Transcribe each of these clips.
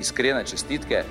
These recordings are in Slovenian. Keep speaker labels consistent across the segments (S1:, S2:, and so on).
S1: Iskrene čestitke.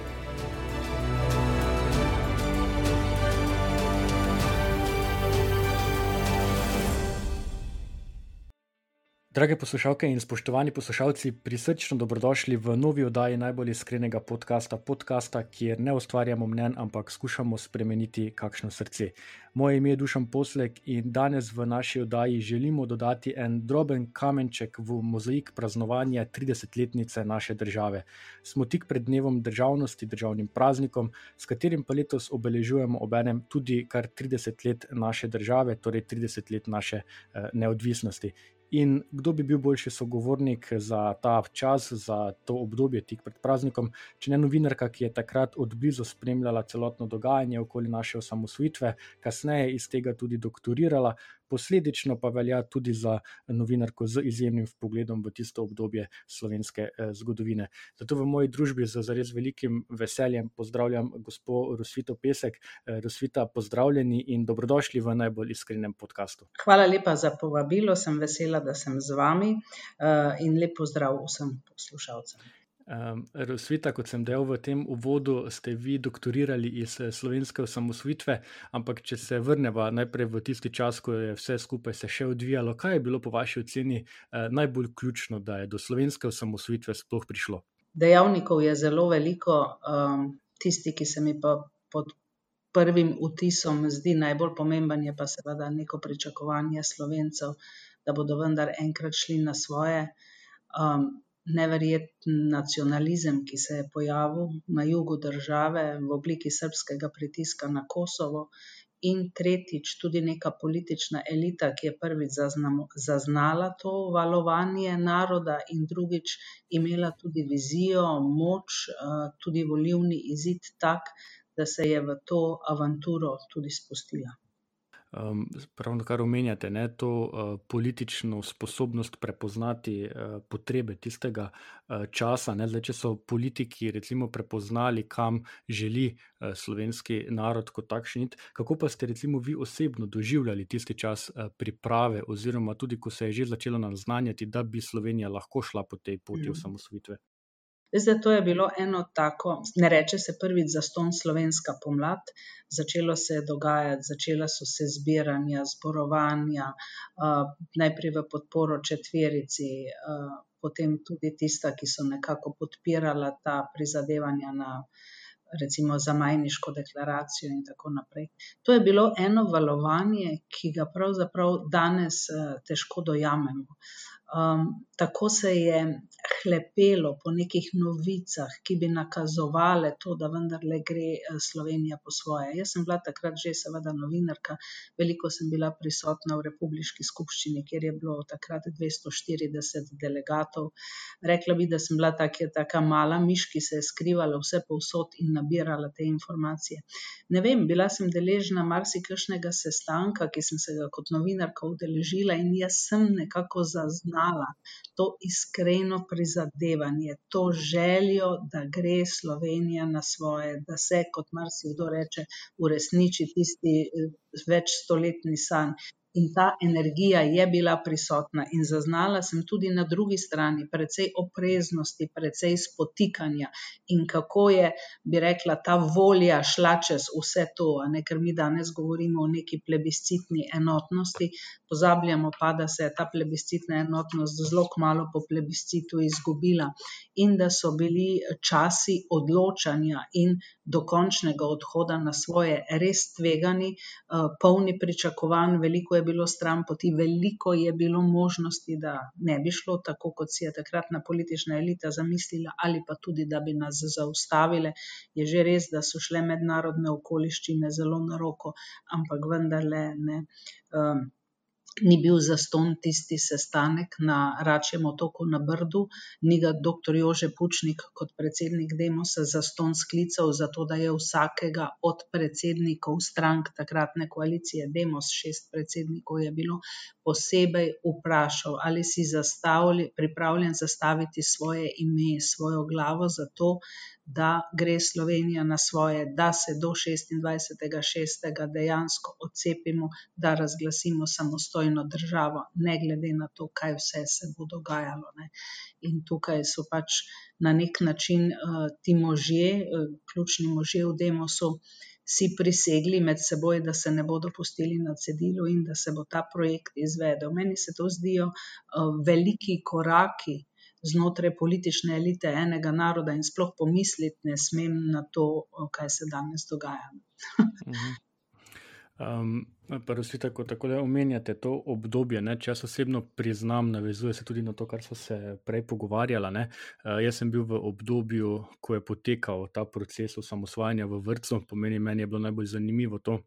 S2: Drage poslušalke in spoštovani poslušalci, prisrčno dobrodošli v novi oddaji najbolj iskrenega podcasta, podcasta, kjer ne ustvarjamo mnen, ampak skušamo spremeniti kakšno srce. Moje ime je Dušan Poslek in danes v naši oddaji želimo dodati en droben kamenček v mozaik praznovanja 30-letnice naše države. Smo tik pred dnevom državnosti, državnim praznikom, s katerim pa letos obeležujemo obenem tudi kar 30 let naše države, torej 30 let naše eh, neodvisnosti. In kdo bi bil boljši sogovornik za ta čas, za to obdobje tik pred praznikom, če ne novinarka, ki je takrat odblizu spremljala celotno dogajanje okoli naše osamosvitve, kasneje iz tega tudi doktorirala, posledično pa velja tudi za novinarko z izjemnim pogledom v tisto obdobje slovenske eh, zgodovine. Zato v moji družbi z zares velikim veseljem pozdravljam gospod Rosvito Pesek. Eh, Rosvita, pozdravljeni in dobrodošli v najbolj iskrenem podkastu.
S3: Hvala lepa za povabilo, sem vesela, da sem z vami eh, in lep pozdrav vsem poslušalcem.
S2: Um, Rosvita, kot sem dejal v tem uvodu, ste vi doktorirali iz eh, slovenske osamosvitve, ampak če se vrnemo najprej v tisti čas, ko je vse skupaj se še odvijalo, kaj je bilo po vaši oceni uh, najbolj ključno, da je do slovenske osamosvitve sploh prišlo?
S3: Dejavnikov je zelo veliko, um, tisti, ki se mi pa pod prvim vtisom zdi najbolj pomemben, je pa seveda neko pričakovanje slovencev, da bodo vendar enkrat šli na svoje. Um, neverjeten nacionalizem, ki se je pojavil na jugu države v obliki srpskega pritiska na Kosovo, in tretjič tudi neka politična elita, ki je prvič zaznamo, zaznala to valovanje naroda, in drugič imela tudi vizijo, moč, tudi volivni izid tak, da se je v to avanturo tudi spustila.
S2: Um, pravno, kar omenjate, ne, to uh, politično sposobnost prepoznati uh, potrebe tistega uh, časa. Ne, zdaj, če so politiki recimo, prepoznali, kam želi uh, slovenski narod kot takšen, kako pa ste recimo, vi osebno doživljali tisti čas uh, priprave, oziroma tudi, ko se je že začelo naznanjati, da bi Slovenija lahko šla po tej poti mm.
S3: Zdaj, to je bilo eno tako, ne reče se prvič za ston slovenska pomlad, začelo se je dogajati, začela so se zbiranja, zborovanja, uh, najprej v podporo četverici, uh, potem tudi tista, ki so nekako podpirala ta prizadevanja na. Recimo za majniško deklaracijo, in tako naprej. To je bilo eno valovanje, ki ga pravzaprav danes uh, težko dojamemo. Um, tako se je hlepelo po nekih novicah, ki bi nakazovale to, da vendarle gre eh, Slovenija po svoje. Jaz sem bila takrat že, seveda, novinarka, veliko sem bila prisotna v Republiki skupščini, kjer je bilo takrat 240 delegatov. Rekla bi, da sem bila taka, taka mala miš, ki se je skrivala vse povsod in nabirala te informacije. Ne vem, bila sem deležna marsikšnega sestanka, ki sem se ga kot novinarka udeležila in jaz sem nekako zaznala to iskreno prizadevanje, to željo, da gre Slovenija na svoje, da se, kot marsikdo reče, uresniči tisti eh, večstoletni sanj. In ta energija je bila prisotna, in zaznala sem tudi na drugi strani precej opreznosti, precej spotikanja, in kako je, bi rekla, ta volja šla čez vse to. Ne, ker mi danes govorimo o neki plebiscitni enotnosti, pozabljamo pa, da se je ta plebiscitna enotnost zelo malo po plebiscitu izgubila in da so bili časi odločanja in dokončnega odhoda na svoje res tvegani, eh, polni pričakovanj, veliko je bilo stran poti, veliko je bilo možnosti, da ne bi šlo tako, kot si je takratna politična elita zamislila, ali pa tudi, da bi nas zaustavile. Je že res, da so šle mednarodne okoliščine zelo na roko, ampak vendarle ne. Ni bil zaston tisti sestanek na Račjem otoku na Brdu, ni ga dr. Jože Pučnik kot predsednik Demosa zaston sklical, zato da je vsakega od predsednikov strank takratne koalicije Demos, šest predsednikov je bilo, posebej vprašal, ali si zastavljen, pripravljen zastaviti svoje ime, svojo glavo za to, da gre Slovenija na svoje, da se do 26.6. dejansko odcepimo, da razglasimo samostojno državo, ne glede na to, kaj vse se bo dogajalo. Ne. In tukaj so pač na nek način uh, ti možje, uh, ključni možje v Demosu, si prisegli med seboj, da se ne bodo pustili na cedilu in da se bo ta projekt izvedel. Meni se to zdijo uh, veliki koraki znotraj politične elite enega naroda in sploh pomisliti ne smem na to, kaj se danes dogaja.
S2: Um, Prvo, tako, tako da omenjate to obdobje. Ne, če jaz osebno priznam, navezuje se tudi na to, kar smo se prej pogovarjali. Uh, jaz sem bil v obdobju, ko je potekal ta proces osamosvajanja v vrtu, pomeni, meni je bilo najbolj zanimivo to,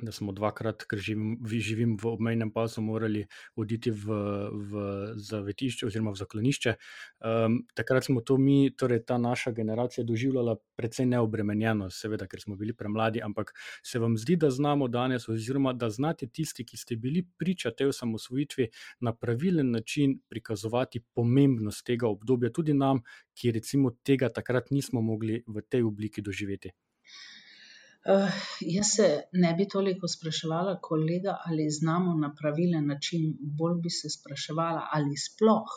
S2: da smo dvakrat, ker živim, živim v obmejnem pasu, morali oditi v, v zavetišče oziroma v zaklonišče. Um, takrat smo to mi, torej ta naša generacija, doživljala precej neobremenjeno, seveda, ker smo bili premladi, ampak se vam zdi, da znamo danes, oziroma da znate tisti, ki ste bili priča tej osamosvojitvi, na pravilen način prikazovati pomembnost tega obdobja, tudi nam, ki recimo tega takrat nismo mogli v tej obliki doživeti.
S3: Uh, jaz se ne bi toliko spraševala, kolega, ali znamo na pravilen način, bolj bi se spraševala, ali sploh.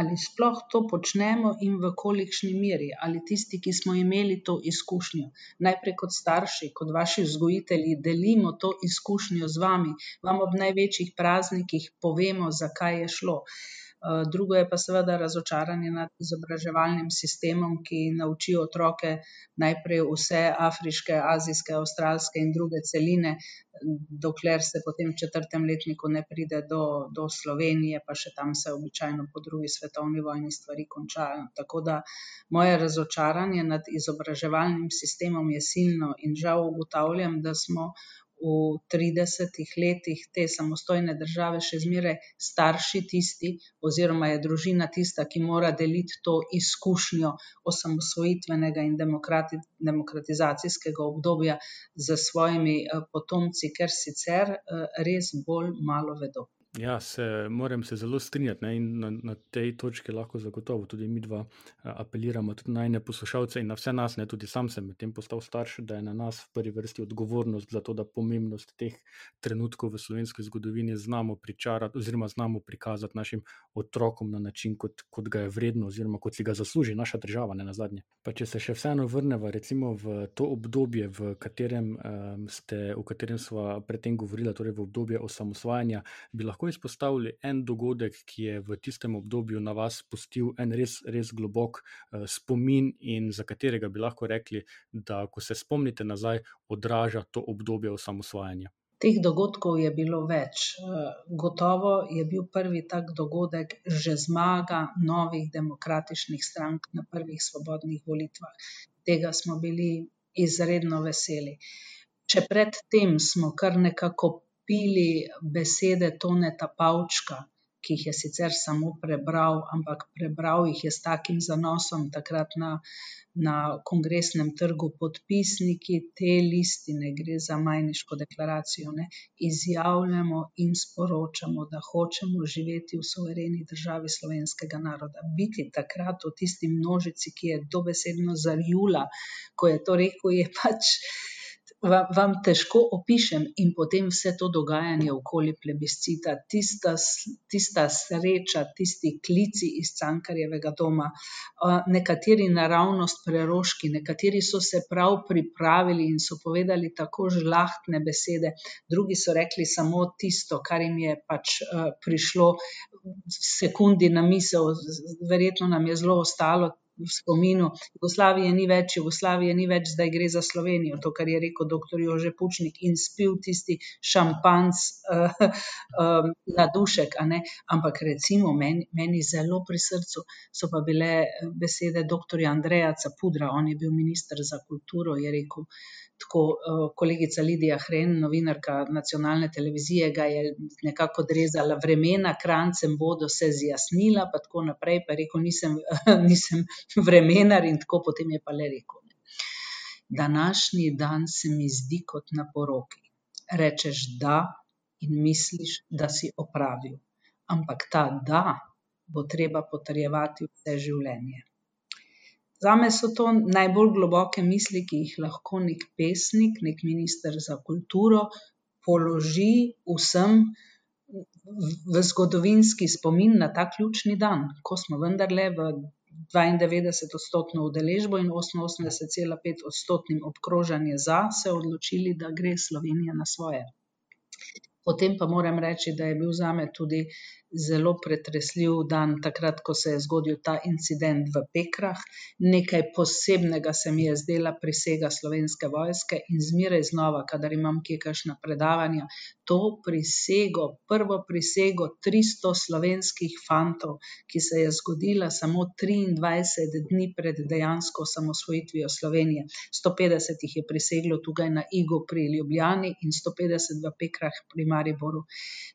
S3: Ali sploh to počnemo in v kolikšni meri, ali tisti, ki smo imeli to izkušnjo, najprej kot starši, kot vaši vzgojitelji, delimo to izkušnjo z vami, vam ob največjih praznikih povemo, zakaj je šlo. Eh, drugo je pa seveda razočaranje nad izobraževalnim sistemom, ki nauči otroke najprej vse afriške, azijske, avstralske in druge celine, dokler se potem v četrtem letniku ne pride do, do Slovenije, pa še tam se običajno po drugi svetovni vojni stvari končajo. Tako da moje razočaranje nad izobraževalnim sistemom je silno in žal ugotavljam, da smo v 30 letih te samostojne države še zmeraj starši tisti, oziroma je družina tista, ki mora deliti to izkušnjo osamosvojitvenega in demokrati, demokratizacijskega obdobja z svojimi eh, potomci, ker sicer eh, res bolj malo vedo.
S2: Ja, se, moram se zelo strinjati ne, in na, na tej točki lahko zagotovo tudi mi dva apeliramo tudi na ene poslušalce in na vse nas. Ne, tudi sam sem medtem postal starš, da je na nas v prvi vrsti odgovornost za to, da pomembnost teh trenutkov v slovenski zgodovini znamo pričarati oziroma znamo prikazati našim otrokom na način, kot, kot ga je vredno oziroma kot si ga zasluži naša država, ne na zadnje. Pa če se še vseeno vrnemo recimo v to obdobje, v katerem um, ste, v katerem smo predtem govorili, torej v obdobje osamosvajanja, bi lahko lahko izpostavili en dogodek, ki je v tistem obdobju na vas pustil en res, res globok uh, spomin in za katerega bi lahko rekli, da ko se spomnite nazaj, odraža to obdobje osamosvajanja.
S3: Teh dogodkov je bilo več. Eh, gotovo je bil prvi tak dogodek že zmaga novih demokratičnih strank na prvih svobodnih volitvah. Tega smo bili izredno veseli. Če predtem smo kar nekako pili besede Toneta Pavčka, ki jih je sicer samo prebral, ampak prebral jih je s takim zanosom takrat na, na kongresnem trgu podpisniki te listine, gre za majniško deklaracijo, ne, izjavljamo in sporočamo, da hočemo živeti v suvereni državi slovenskega naroda. Biti takrat v tisti množici, ki je dobesedno zarjula, ko je to rekel, je pač vam težko opišem in potem vse to dogajanje okoli plebiscita, tista, tista sreča, tisti klici iz Cankarjevega doma, nekateri naravnost preroški, nekateri so se prav pripravili in so povedali tako žlahtne besede, drugi so rekli samo tisto, kar jim je pač prišlo sekundi na misel, verjetno nam je zelo ostalo v spominu. Jugoslavije ni več, Jugoslavije ni več, zdaj gre za Slovenijo, to, kar je rekel dr. Jože Pučnik in spil tisti šampanc uh, um, na dušek. Ampak recimo meni, meni zelo pri srcu so pa bile besede dr. Andreja Capudra, on je bil minister za kulturo, je rekel, tako kolegica Lidija Hren, novinarka nacionalne televizije, ga je nekako odrezala vremena, krancem bodo se zjasnila, pa tako naprej, pa je rekel, nisem, nisem vremenar in tako potem je pa le rekel. Današnji dan se mi zdi kot na poroki. Rečeš da in misliš, da si opravil, ampak ta da bo treba potrjevati vse življenje. Zame so to najbolj globoke misli, ki jih lahko nek pesnik, nek minister za kulturo položi vsem v zgodovinski spomin na ta ključni dan, ko smo vendarle v 92-odstotno udeležbo in 88,5-odstotnim obkrožanjem za se odločili, da gre Slovenija na svoje. Potem pa moram reči, da je bil zame tudi zelo pretresljiv dan, takrat, ko se je zgodil ta incident v Pekrah. Nekaj posebnega se mi je zdela prisega slovenske vojske in zmeraj znova, kadar imam kje kakšna predavanja, to prisego, prvo prisego 300 slovenskih fantov, ki se je zgodila samo 23 dni pred dejansko osamosvojitvijo Slovenije. 150 jih je priseglo tukaj na Igu pri Ljubljani in 150 v Pekrah pri Mariboru.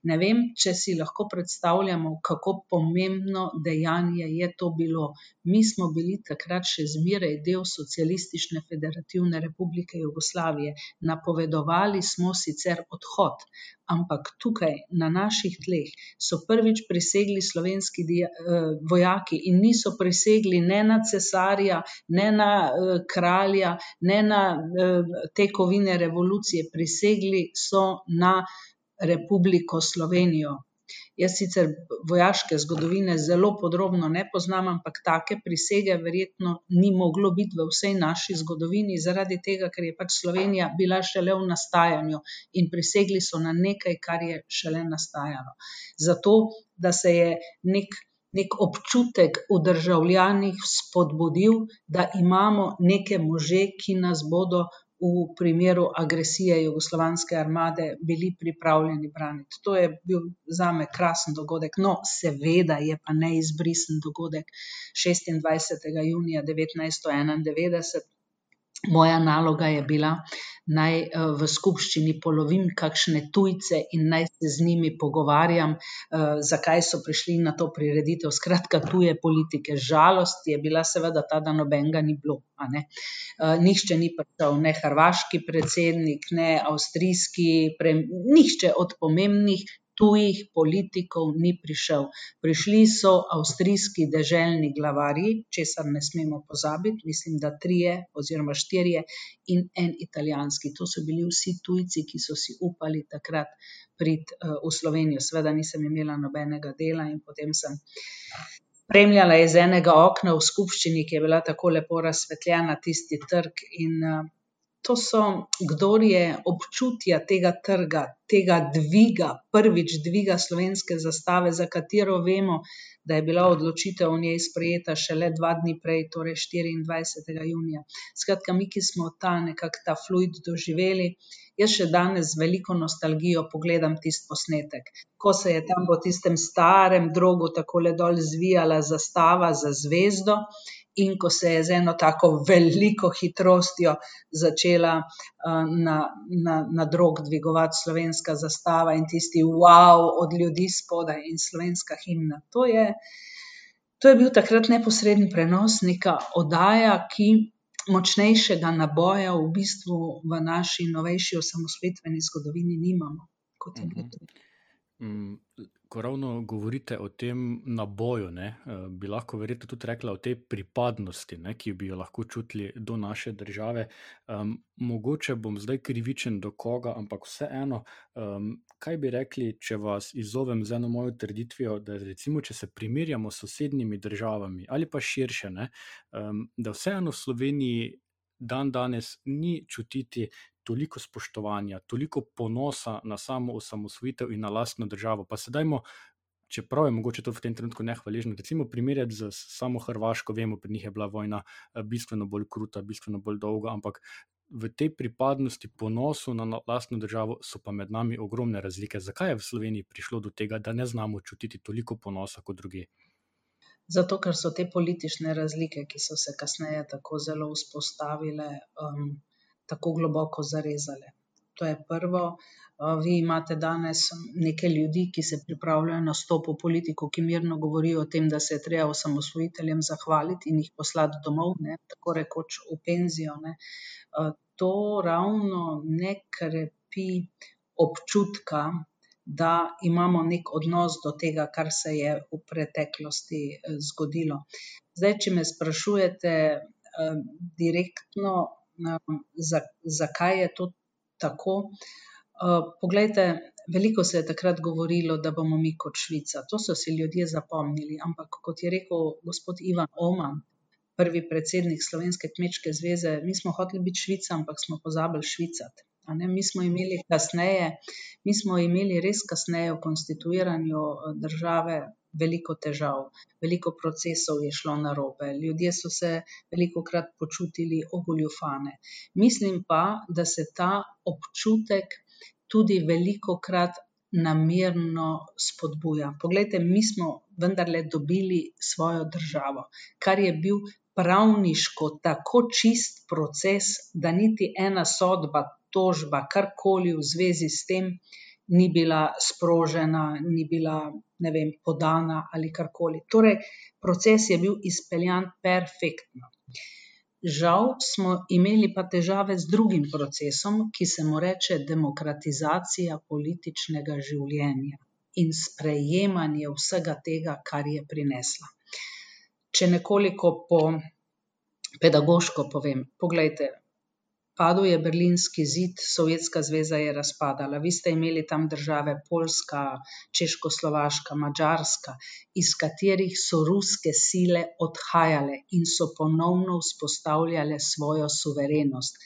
S3: Ne vem, če si lahko predstavljamo, kako pomembno dejanje je to bilo. Mi smo bili takrat še zmeraj del Socialistične federativne republike Jugoslavije. Napovedovali smo sicer odhod, ampak tukaj na naših tleh so prvič prisegli slovenski vojaki in niso prisegli ne na cesarja, ne na kralja, ne na tekovine revolucije, prisegli so na Republiko Slovenijo. Jaz sicer vojaške zgodovine zelo podrobno ne poznam, ampak take prisege verjetno ni moglo biti v vsej naši zgodovini, zaradi tega, ker je pač Slovenija bila šele v nastajanju in prisegli so na nekaj, kar je šele nastajalo. Zato, da se je nek, nek občutek v državljanih spodbudil, da imamo neke može, ki nas bodo v primeru agresije jugoslovanske armade bili pripravljeni braniti. To je bil zame krasen dogodek. No, seveda je pa neizbrisen dogodek šestindvajsetega junija devetnajststo enaindevetdeset. Moja naloga je bila, naj v skupščini polovim kakšne tujce in naj se z njimi pogovarjam, zakaj so prišli na to prireditev, skratka tuje politike. Žalost je bila seveda ta, da nobenega ni bilo, a ne. Nihče ni prišel, ne hrvaški predsednik, ne avstrijski nihče od pomembnih tujih politikov ni prišel. Prišli so avstrijski deželni glavarji, česar ne smemo pozabiti, mislim, da trije oziroma štirje in en italijanski. To so bili vsi tujci, ki so si upali takrat priti v Slovenijo. Seveda nisem imela nobenega dela in potem sem spremljala iz enega okna v skupščini, ki je bila tako lepo razsvetljena, tisti trg in to so, kdor je občutja tega trga, tega dviga, prvič dviga slovenske zastave, za katero vemo, da je bila odločitev o njej sprejeta šele dva dni prej, torej štiriindvajsetega junija. Skratka, mi, ki smo ta nekako ta fluid doživeli, jaz še danes z veliko nostalgijo pogledam tisti posnetek, ko se je tam po tistem starem drogu takole dol zvijala zastava z zvezdo in ko se je z eno tako veliko hitrostjo začela na, na, na drog dvigovati slovenska zastava in tisti od ljudi spodaj in slovenska himna. To je, to je bil takrat neposreden prenos, neka oddaja, ki močnejšega naboja v bistvu v naši novejši osamosvojitveni zgodovini nimamo, kot je bilo to.
S2: Ko ravno govorite o tem naboju, ne, bi lahko verjetno tudi rekla o tej pripadnosti, ne, ki bi jo lahko čutili do naše države. mogoče bom zdaj krivičen do koga, ampak vseeno, kaj bi rekli, če vas izzovem z eno mojo trditvijo, da recimo, če se primerjamo s sosednjimi državami ali pa širše, ne, da vseeno v Sloveniji dandanes ni čutiti toliko spoštovanja, toliko ponosa na samo osamosvojitev in na lastno državo. Pa se dajmo, čeprav je mogoče to v tem trenutku nehvaležno, recimo primerjati s samo Hrvaško, vemo, pri njih je bila vojna bistveno bolj kruta, bistveno bolj dolga, ampak v tej pripadnosti, ponosu na lastno državo so pa med nami ogromne razlike. Zakaj je v Sloveniji prišlo do tega, da ne znamo čutiti toliko ponosa kot drugje?
S3: Zato, ker so te politične razlike, ki so se kasneje tako zelo vzpostavile, tako globoko zarezale. To je prvo. Vi imate danes neke ljudi, ki se pripravljajo na stop v politiko, ki mirno govorijo o tem, da se je treba osamosvojiteljem zahvaliti in jih poslati domov, ne, tako rekoč v penzijo. Ne. To ravno ne krepi občutka, da imamo nek odnos do tega, kar se je v preteklosti zgodilo. Zdaj, če me sprašujete direktno, zakaj je to tako. Uh, poglejte, veliko se je takrat govorilo, da bomo mi kot Švica. To so si ljudje zapomnili. Ampak, kot je rekel gospod Ivan Oman, prvi predsednik Slovenske kmečke zveze, mi smo hoteli biti Švica, ampak smo pozabili švicati. Mi smo imeli kasneje, mi smo imeli res kasneje v konstituiranju države veliko težav, veliko procesov je šlo na robe, ljudje so se veliko krat počutili ogoljufane. Mislim pa, da se ta občutek tudi veliko krat namerno spodbuja. Poglejte, mi smo vendarle dobili svojo državo, kar je bil pravniško tako čist proces, da niti ena sodba, tožba, karkoli v zvezi s tem, ni bila sprožena, ni bila ne vem, podana ali karkoli. Torej, proces je bil izpeljan perfektno. Žal smo imeli pa težave z drugim procesom, ki se mu reče demokratizacija političnega življenja in sprejemanje vsega tega, kar je prinesla. Če nekoliko po pedagoško povem, poglejte, Padel je berlinski zid, Sovjetska zveza je razpadala. Vi ste imeli tam države Poljska, Češko-Slovaška, Mačarska, iz katerih so ruske sile odhajale in so ponovno vzpostavljale svojo suverenost.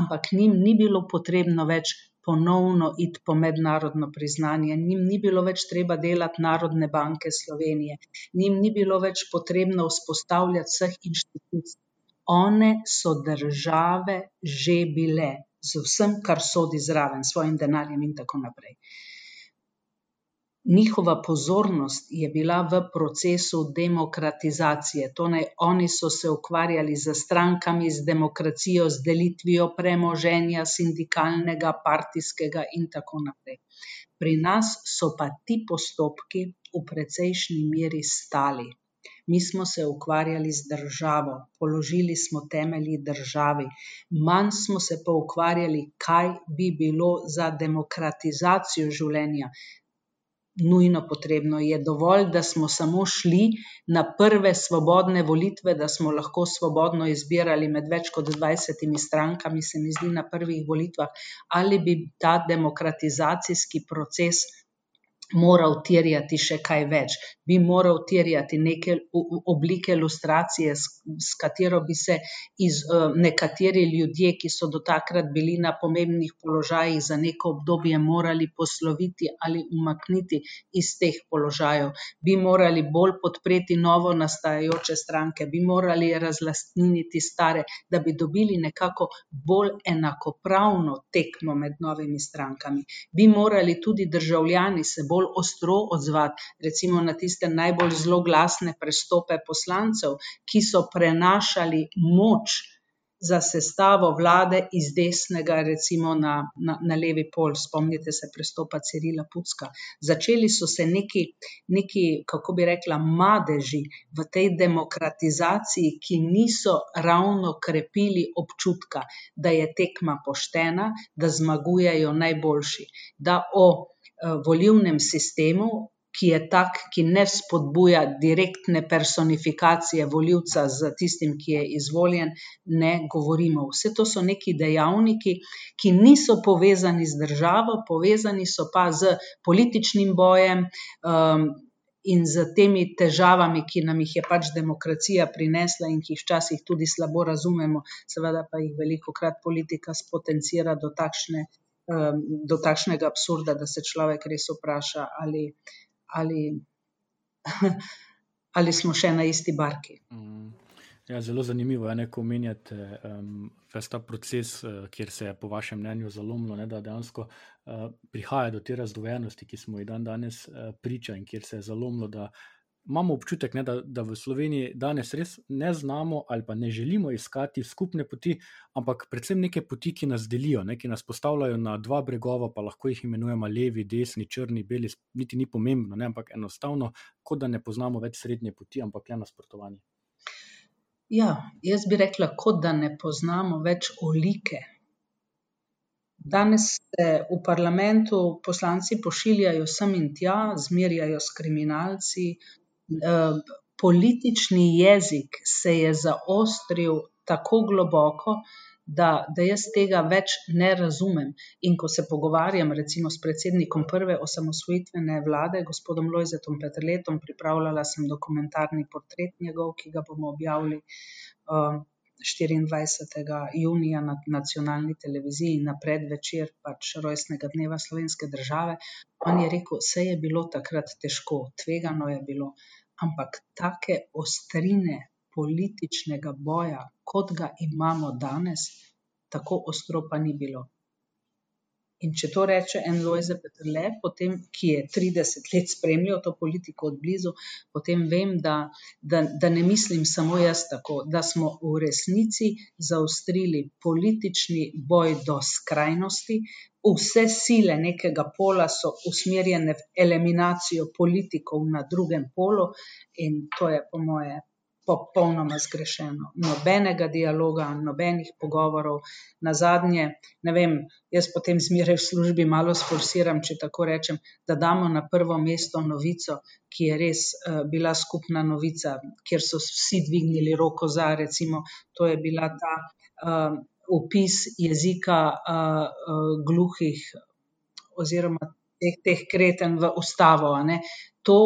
S3: Ampak njim ni bilo potrebno več ponovno iti po mednarodno priznanje, njim ni bilo več treba delati Narodne banke Slovenije, njim ni bilo več potrebno vzpostavljati vseh inštitucij one so države že bile, z vsem, kar sodi zraven, s svojim denarjem in tako naprej. Njihova pozornost je bila v procesu demokratizacije, torej oni so se ukvarjali z strankami, z demokracijo, z delitvijo premoženja, sindikalnega, partijskega in tako naprej. Pri nas so pa ti postopki v precejšnji meri stali. Mi smo se ukvarjali z državo, položili smo temelji državi, manj smo se pa ukvarjali, kaj bi bilo za demokratizacijo življenja. Nujno potrebno. Je dovolj, da smo samo šli na prve svobodne volitve, da smo lahko svobodno izbirali med več kot 20 strankami, se mi zdi, na prvih volitvah, ali bi ta demokratizacijski proces moral terjati še kaj več, bi moral terjati neke oblike ilustracije, s katero bi se iz, nekateri ljudje, ki so do takrat bili na pomembnih položajih, za neko obdobje morali posloviti ali umakniti iz teh položajev, bi morali bolj podpreti novo nastajajoče stranke, bi morali razlastniniti stare, da bi dobili nekako bolj enakopravno tekmo med novimi strankami. Bi morali tudi državljani se bolj ostro odzvati, recimo na tiste najbolj zloglasne prestope poslancev, ki so prenašali moč za sestavo vlade iz desnega, recimo na, na, na levi pol. Spomnite se prestopa Cirila Pucka. Začeli so se neki, neki, kako bi rekla, madeži v tej demokratizaciji, ki niso ravno krepili občutka, da je tekma poštena, da zmagujejo najboljši, da o Eh, volilnem sistemu, ki je tak, ki ne spodbuja direktne personifikacije volivca z tistim, ki je izvoljen, ne govorimo. Vse to so neki dejavniki, ki niso povezani z državo, povezani so pa z političnim bojem. Um, In z temi težavami, ki nam jih je pač demokracija prinesla, in ki jih včasih tudi slabo razumemo, seveda pa jih veliko krat politika spotencira do takšne um, do takšnega absurda, da se človek res vpraša, ali, ali, ali smo še na isti barki.
S2: Mm. Ja, zelo zanimivo je, ko omenjate um, ta proces, uh, kjer se je, po vašem mnenju, zalomilo, ne, da dejansko uh, prihaja do te razdvojenosti, ki smo jih dan danes uh, priča in kjer se je zalomilo, da imamo občutek, ne, da, da v Sloveniji danes res ne znamo ali pa ne želimo iskati skupne poti, ampak predvsem neke poti, ki nas delijo, ne, ki nas postavljajo na dva bregova, pa lahko jih imenujemo levi, desni, črni, beli, niti ni pomembno, ne, ampak enostavno, kot da ne poznamo več srednje poti, ampak le nasprotovanje.
S3: Ja, jaz bi rekla, kot da ne poznamo več olike. Danes se v parlamentu poslanci pošiljajo sem in tja, zmerjajo s kriminalci. Politični jezik se je zaostril tako globoko, da, da jaz tega več ne razumem. In ko se pogovarjam recimo s predsednikom prve osamosvojitvene vlade, gospodom Lojzetom Peterletom, pripravljala sem dokumentarni portret njegov, ki ga bomo objavili štiriindvajsetega junija na nacionalni televiziji na predvečer pač rojstnega dneva slovenske države. On je rekel: "Saj je bilo takrat težko, tvegano je bilo, ampak take ostrine političnega boja, kot ga imamo danes, tako ostro pa ni bilo." In če to reče en Lojze Peterle, potem, ki je trideset let spremljal to politiko od blizu, potem vem, da, da, da ne mislim samo jaz tako, da smo v resnici zaostrili politični boj do skrajnosti. Vse sile nekega pola so usmerjene v eliminacijo politikov na drugem polu, in to je po moje popolnoma zgrešeno. Nobenega dialoga, nobenih pogovorov. Nazadnje, ne vem, jaz potem zmeraj v službi malo sforsiram, če tako rečem, da damo na prvo mesto novico, ki je res bila skupna novica, kjer so vsi dvignili roko za, recimo, to je bila ta vpis jezika gluhih oziroma teh, teh kreten v ustavo. To,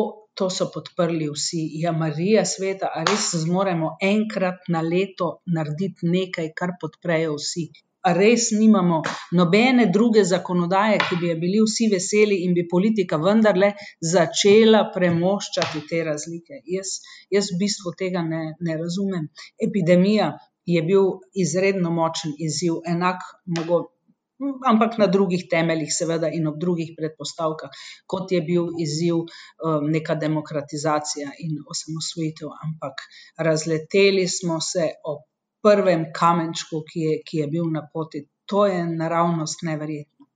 S3: to so podprli vsi. Ja, Marija sveta, a res zmoremo enkrat na leto narediti nekaj, kar podprejo vsi? A res nimamo nobene druge zakonodaje, ki bi je bili vsi veseli in bi politika vendarle začela premoščati te razlike? Jaz, jaz v bistvu tega ne, ne razumem. Epidemija je bil izredno močen izziv, enak ampak na drugih temeljih seveda in ob drugih predpostavkah, kot je bil izziv neka demokratizacija in osamosvojitev, ampak razleteli smo se ob prvem kamenčku, ki je, ki je bil na poti. To je naravnost neverjetno.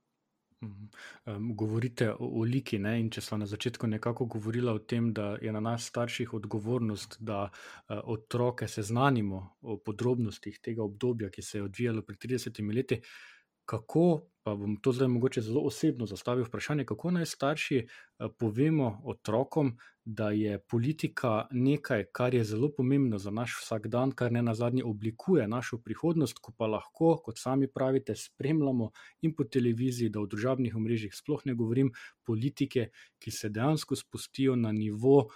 S2: Govorite o oliki, ne, in če sva na začetku nekako govorila o tem, da je na nas starših odgovornost, da otroke seznanimo o podrobnostih tega obdobja, ki se je odvijalo pred tridesetimi leti. Kako, pa bom to zdaj mogoče zelo osebno zastavil vprašanje, kako naj starši povemo otrokom, da je politika nekaj, kar je zelo pomembno za naš vsakdan, kar nenazadnje oblikuje našo prihodnost, ko pa lahko, kot sami pravite, spremljamo in po televiziji, da o družabnih omrežjih sploh ne govorim, politike, ki se dejansko spustijo na nivo,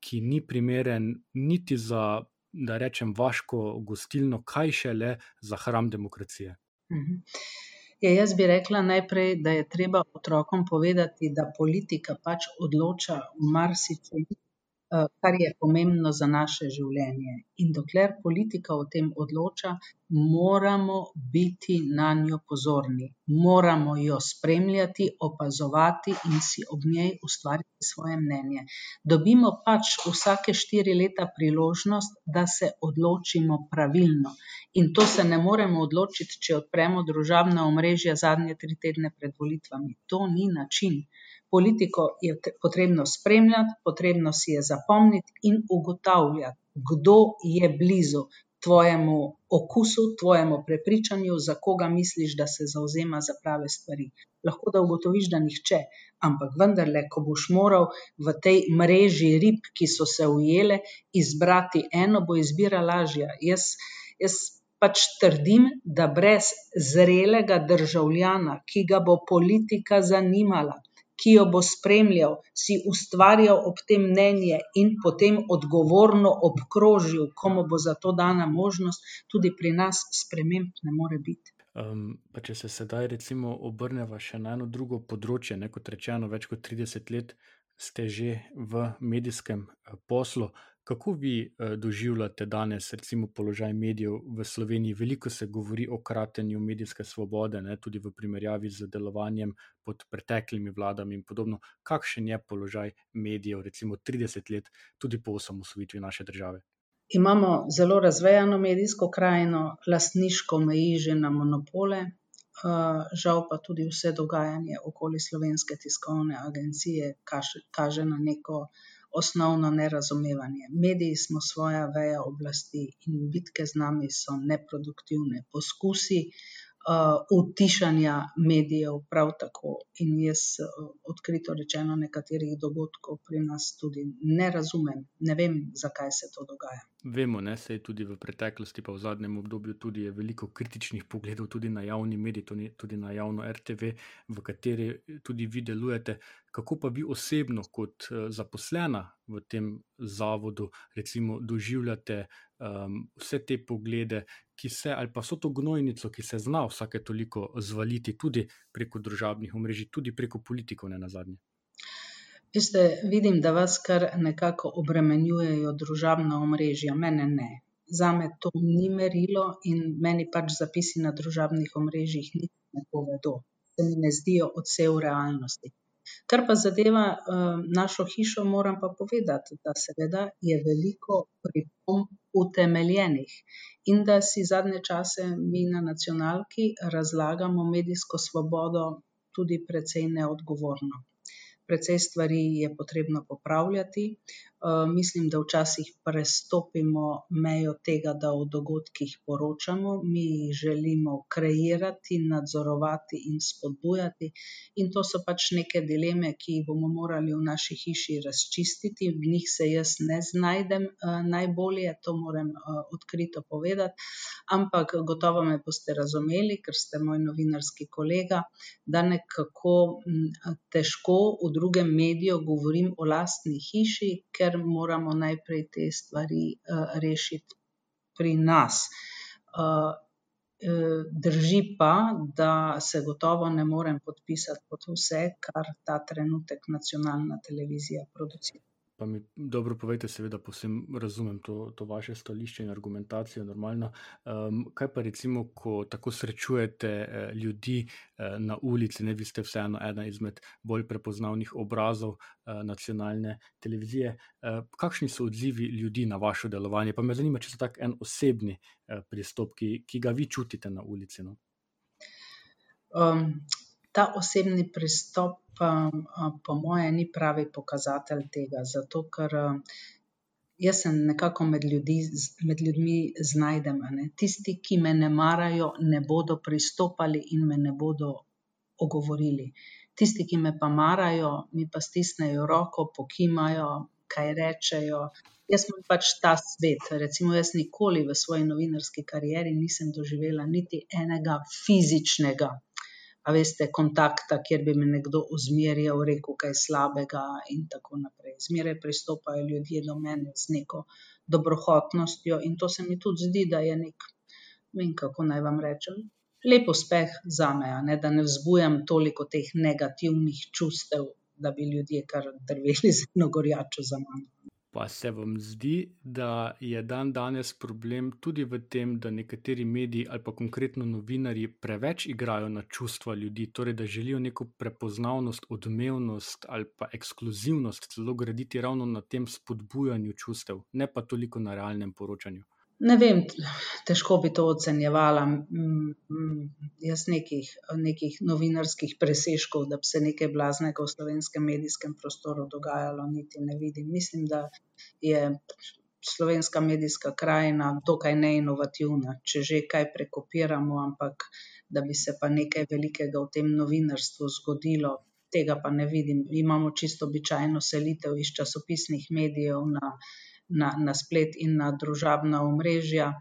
S2: ki ni primeren niti za, da rečem, vaško gostilno, kaj šele za hram demokracije.
S3: Ja, jaz bi rekla najprej, da je treba otrokom povedati, da politika pač odloča v marsičem, kar je pomembno za naše življenje. In dokler politika o tem odloča, moramo biti nanjo pozorni. Moramo jo spremljati, opazovati in si ob njej ustvariti svoje mnenje. Dobimo pač vsake štiri leta priložnost, da se odločimo pravilno. In to se ne moremo odločiti, če odpremo družabna omrežja zadnje tri tedne pred volitvami. To ni način. Politiko je potrebno spremljati, potrebno si je zapomniti in ugotavljati, kdo je blizu tvojemu okusu, tvojemu prepričanju, za koga misliš, da se zavzema za prave stvari. Lahko da ugotoviš, da nihče, ampak vendarle, ko boš moral v tej mreži rib, ki so se ujele, izbrati eno, bo izbira lažja. Jaz, jaz pač trdim, da brez zrelega državljana, ki ga bo politika zanimala, ki jo bo spremljal, si ustvarjal ob tem mnenje in potem odgovorno obkrožil, ko mu bo za to dana možnost, tudi pri nas sprememb ne more biti.
S2: pa če se sedaj recimo obrneva še na eno drugo področje, ne, kot rečeno, več kot trideset let ste že v medijskem poslu. Kako vi uh, doživljate danes, recimo, položaj medijev v Sloveniji? Veliko se govori o kratenju medijske svobode, ne, tudi v primerjavi z delovanjem pod preteklimi vladami in podobno. Kakšen je položaj medijev, recimo 30 let, tudi po osamosvojitvi naše države?
S3: Imamo zelo razvejano medijsko krajino, lastniško meji že na monopole, uh, žal pa tudi vse dogajanje okoli slovenske tiskovne agencije kaže, kaže na neko osnovno nerazumevanje. Mediji smo svoja veja oblasti in bitke z nami so neproduktivne. Poskusi uh, utišanja medijev prav tako. In jaz, uh, odkrito rečeno, nekaterih dogodkov pri nas tudi ne razumem, ne vem, zakaj se to dogaja.
S2: Vemo, da se je tudi v preteklosti, pa v zadnjem obdobju, tudi veliko kritičnih pogledov tudi na javni medij, tudi na javno RTV, v kateri tudi vi delujete. Kako pa vi osebno, kot uh, zaposlena v tem zavodu, recimo, doživljate um, vse te poglede, ki se, ali pa so to gnojnico, ki se zna vsake toliko zvaliti, tudi preko družabnih omrežij, tudi preko politikov, ne na zadnje.
S3: Veste, vidim, da vas kar nekako obremenjujejo družabna omrežja, mene ne. Za me to ni merilo in meni pač zapisi na družabnih omrežjih ne povedo. Se mi ne zdijo odsev realnosti. Kar pa zadeva uh, našo hišo, moram pa povedati, da seveda je veliko pripomb utemeljenih in da si zadnje čase mi na nacionalki razlagamo medijsko svobodo tudi precej neodgovorno precej stvari je potrebno popravljati. Uh, mislim, da včasih prestopimo mejo tega, da o dogodkih poročamo. Mi jih želimo kreirati, nadzorovati in spodbujati. In to so pač neke dileme, ki jih bomo morali v naši hiši razčistiti. V njih se jaz ne znajdem uh, najbolje, to moram uh, odkrito povedati. Ampak gotovo me boste razumeli, ker ste moj novinarski kolega, da nekako m, težko v drugem mediju govorim o lastni hiši, ker moramo najprej te stvari uh, rešiti pri nas. Uh, Drži pa, da se gotovo ne morem podpisati pod vse, kar ta trenutek nacionalna televizija producira.
S2: Pa mi dobro povejte, seveda, posem razumem to, to vaše stališče in argumentacijo, normalno. Um, kaj pa recimo, ko tako srečujete uh, ljudi uh, na ulici, ne vi ste vseeno ena izmed bolj prepoznavnih obrazov uh, nacionalne televizije. Uh, kakšni so odzivi ljudi na vaše delovanje? Pa me zanima, če so tak en osebni uh, pristop, ki, ki ga vi čutite na ulici. No?
S3: Um, ta osebni pristop, po moje, ni pravi pokazatelj tega, zato ker jaz se nekako med, ljudi, med ljudmi znajdem. Ne? Tisti, ki me ne marajo, ne bodo pristopali in me ne bodo ogovorili. Tisti, ki me pa marajo, mi pa stisnejo roko, pokimajo, kaj rečejo. Jaz sem pač ta svet. Recimo, jaz nikoli v svoji novinarski karieri nisem doživela niti enega fizičnega a veste, kontakta, kjer bi me nekdo ozmerjal, rekel kaj slabega in tako naprej. Zmeraj pristopajo ljudje do mene z neko dobrohotnostjo in to se mi tudi zdi, da je nek, vem kako naj vam rečem, lep uspeh za me, ne, da ne vzbujam toliko teh negativnih čustev, da bi ljudje kar drveli z eno gorjačo za mano.
S2: Pa se vam zdi, da je dan danes problem tudi v tem, da nekateri mediji ali pa konkretno novinari preveč igrajo na čustva ljudi, torej da želijo neko prepoznavnost, odmevnost ali pa ekskluzivnost celo graditi ravno na tem spodbujanju čustev, ne pa toliko na realnem poročanju.
S3: Ne vem, težko bi to ocenjevala. Jaz nekih, nekih novinarskih presežkov, da bi se nekaj blaznega v slovenskem medijskem prostoru dogajalo, niti ne vidim. Mislim, da je slovenska medijska krajina dokaj neinovativna, če že kaj prekopiramo, ampak da bi se pa nekaj velikega v tem novinarstvu zgodilo, tega pa ne vidim. Imamo čisto običajno selitev iz časopisnih medijev na na, na splet in na družabna omrežja.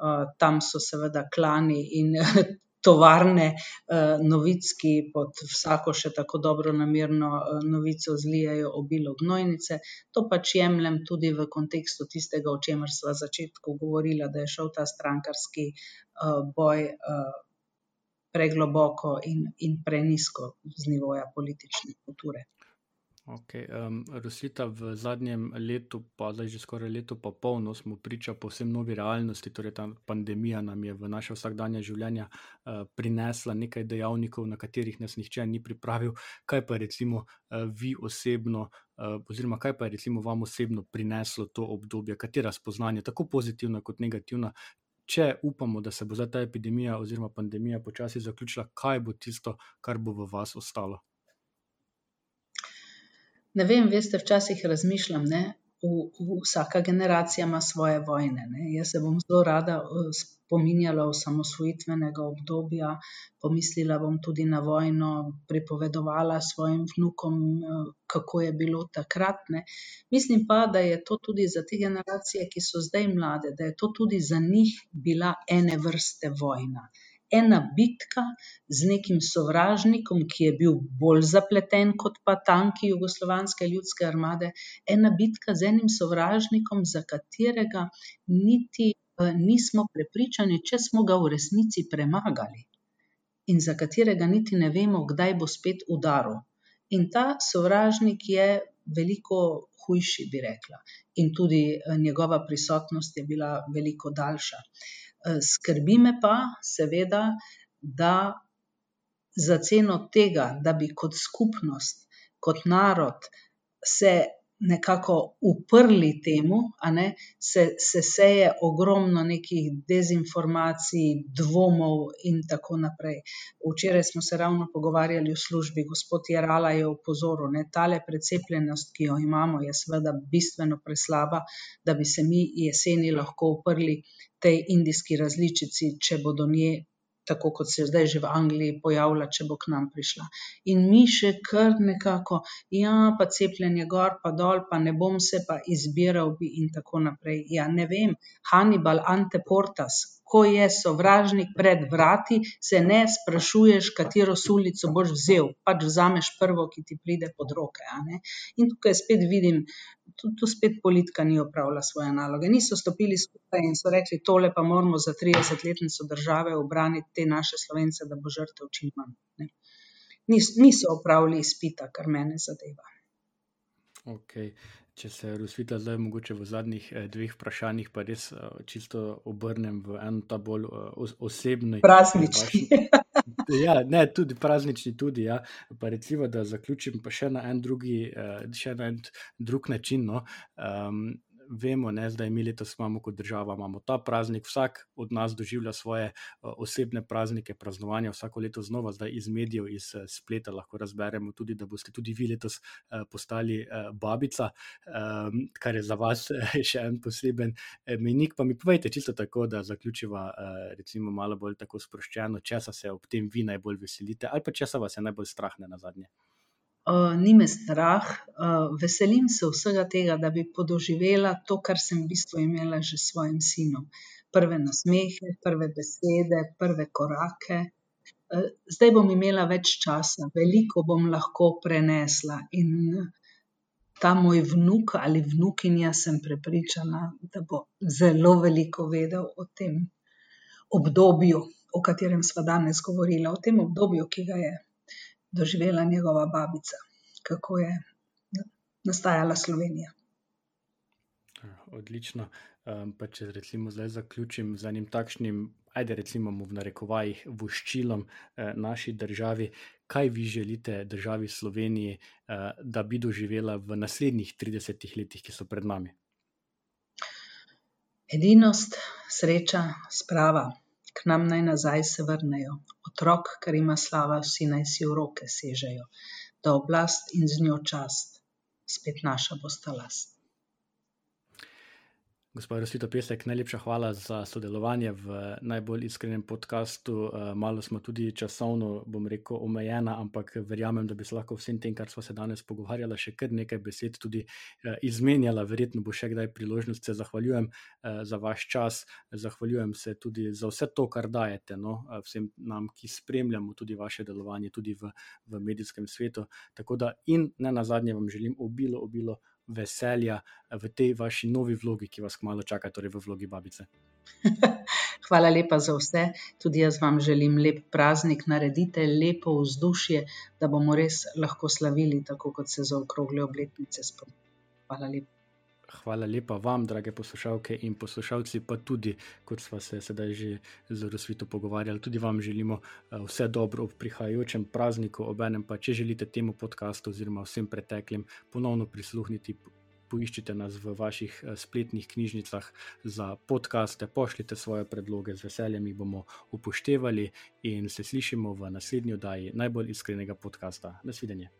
S3: Uh, tam so seveda klani in tovarne uh, novic, ki pod vsako še tako dobro namirno uh, novico zlijajo obilo gnojnice. To pač jemljem tudi v kontekstu tistega, o čemer sva začetku govorila, da je šel ta strankarski boj pregloboko in, in prenisko z nivoja politične kulture.
S2: Okay, um, Rosita, v zadnjem letu, pa zdaj že skoraj leto, pa polno smo priča povsem novi realnosti. Torej, ta pandemija nam je v naše vsakdanje življenje uh, prinesla nekaj dejavnikov, na katerih nas nihče ni pripravil. Kaj pa recimo uh, vi osebno, uh, oziroma kaj pa je recimo vam osebno prineslo to obdobje, katera spoznanja, tako pozitivna kot negativna. Če upamo, da se bo ta epidemija oziroma pandemija počasi zaključila, kaj bo tisto, kar bo v vas ostalo?
S3: Ne vem, veste, včasih razmišljam, ne, v, vsaka generacija ima svoje vojne. Ne. Jaz se bom zelo rada eh, spominjala osamosvojitvenega obdobja, pomislila bom tudi na vojno, pripovedovala svojim vnukom, eh, kako je bilo takrat. Ne. Mislim pa, da je to tudi za te generacije, ki so zdaj mlade, da je to tudi za njih bila ene vrste vojna ena bitka z nekim sovražnikom, ki je bil bolj zapleten kot pa tanki Jugoslovanske ljudske armade, ena bitka z enim sovražnikom, za katerega niti eh, nismo prepričani, če smo ga v resnici premagali in za katerega niti ne vemo, kdaj bo spet udaril. In ta sovražnik je veliko hujši, bi rekla, in tudi eh, njegova prisotnost je bila veliko daljša. Eh, skrbi me pa, seveda, da za ceno tega, da bi kot skupnost, kot narod se nekako uprli temu, ne, se, se seje ogromno nekih dezinformacij, dvomov in tako naprej. Včeraj smo se ravno pogovarjali v službi, gospod Jarala je opozoril, da tale precepljenost, ki jo imamo, je seveda bistveno preslaba, da bi se mi jeseni lahko uprli tej indijski različici, če bo do nje tako kot se zdaj že v Angliji pojavila, če bo k nam prišla. In mi še kar nekako, ja, pa cepljenje gor, pa dol, pa ne bom se pa izbiral bi in tako naprej. Ja, ne vem, Hannibal Anteportas, ko je sovražnik pred vrati, se ne sprašuješ, katero sulico boš vzel, pač vzameš prvo, ki ti pride pod roke. In tukaj spet vidim, tu, tu spet politika ni opravila svoje naloge. Niso stopili skupaj in so rekli, tole pa moramo za 30-letnico države obraniti te naše slovence, da bo žrtev čim manj. Ne. Niso opravili izpita, kar mene zadeva.
S2: Okay. Če se Rusvita zdaj mogoče v zadnjih eh, dveh vprašanjih pa res eh, čisto obrnem v eno ta bolj eh, osebno. Ja, ne, tudi praznični tudi, ja. Pa recimo, da zaključim pa še na en drugi, še na en drug način, no. Um, vemo, ne, da mi letos imamo kot država imamo ta praznik, vsak od nas doživlja svoje uh, osebne praznike, praznovanja, vsako leto znova, zdaj iz medijev, iz uh, spleta lahko razberemo tudi, da boste tudi vi letos uh, postali babica, um, kar je za vas še en poseben menik. Pa mi povejte čisto tako, da zaključiva, recimo, malo bolj tako sproščeno, česa se ob tem vi najbolj veselite ali pa česa vas je najbolj strah ne na zadnje.
S3: Uh, ni me strah, uh, veselim se vsega tega, da bi podoživela to, kar sem v bistvu imela že s svojim sinom. Prve nasmehe, prve besede, prve korake. Uh, zdaj bom imela več časa, veliko bom lahko prenesla. In ta moj vnuk ali vnukinja, sem prepričana, da bo zelo veliko vedel o tem obdobju, o katerem smo danes govorili, o tem obdobju, ki ga je doživela njegova babica, kako je nastajala Slovenija.
S2: Odlično. Pa če recimo zdaj zaključim z enim takšnim, ajde recimo v narekovajih, voščilom eh, naši državi, kaj vi želite državi Sloveniji, eh, da bi doživela v naslednjih 30 letih, ki so pred nami?
S3: Edinost, sreča, sprava k nam naj nazaj se vrnejo. Otrok, ker ima slava, vsi naj si v roke sežejo, da oblast in z njo čast spet naša bosta last.
S2: Gospod Rosito Pesek, najlepša hvala za sodelovanje v najbolj iskrenem podkastu. Eh, malo smo tudi časovno, bom rekel, omejena, ampak verjamem, da bi se lahko vsem tem, kar smo se danes pogovarjali, še kar nekaj besed tudi eh, izmenjala. Verjetno bo še kdaj priložnost. Se zahvaljujem eh, za vaš čas, zahvaljujem se tudi za vse to, kar dajete no, vsem nam, ki spremljamo tudi vaše delovanje, tudi v, v medijskem svetu. Tako da in ne na zadnje vam želim obilo, obilo veselja v tej vaši novi vlogi, ki vas kmalo čaka, torej v vlogi babice.
S3: Hvala lepa za vse. Tudi jaz vam želim lep praznik, naredite lepo vzdušje, da bomo res lahko slavili, tako kot se zaokrogle obletnice spomnimo. Hvala lepa.
S2: Hvala lepa vam, drage poslušalke in poslušalci, pa tudi, kot smo se sedaj že zelo svito pogovarjali, tudi vam želimo eh, vse dobro ob prihajajočem prazniku, obenem pa, če želite temu podkastu oziroma vsem preteklim ponovno prisluhniti. Poiščite nas v vaših eh, spletnih knjižnicah za podkaste, pošljite svoje predloge, z veseljem jih bomo upoštevali in se slišimo v naslednji oddaji najbolj iskrenega podcasta. Nasvidenje.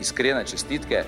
S1: Iskrene čestitke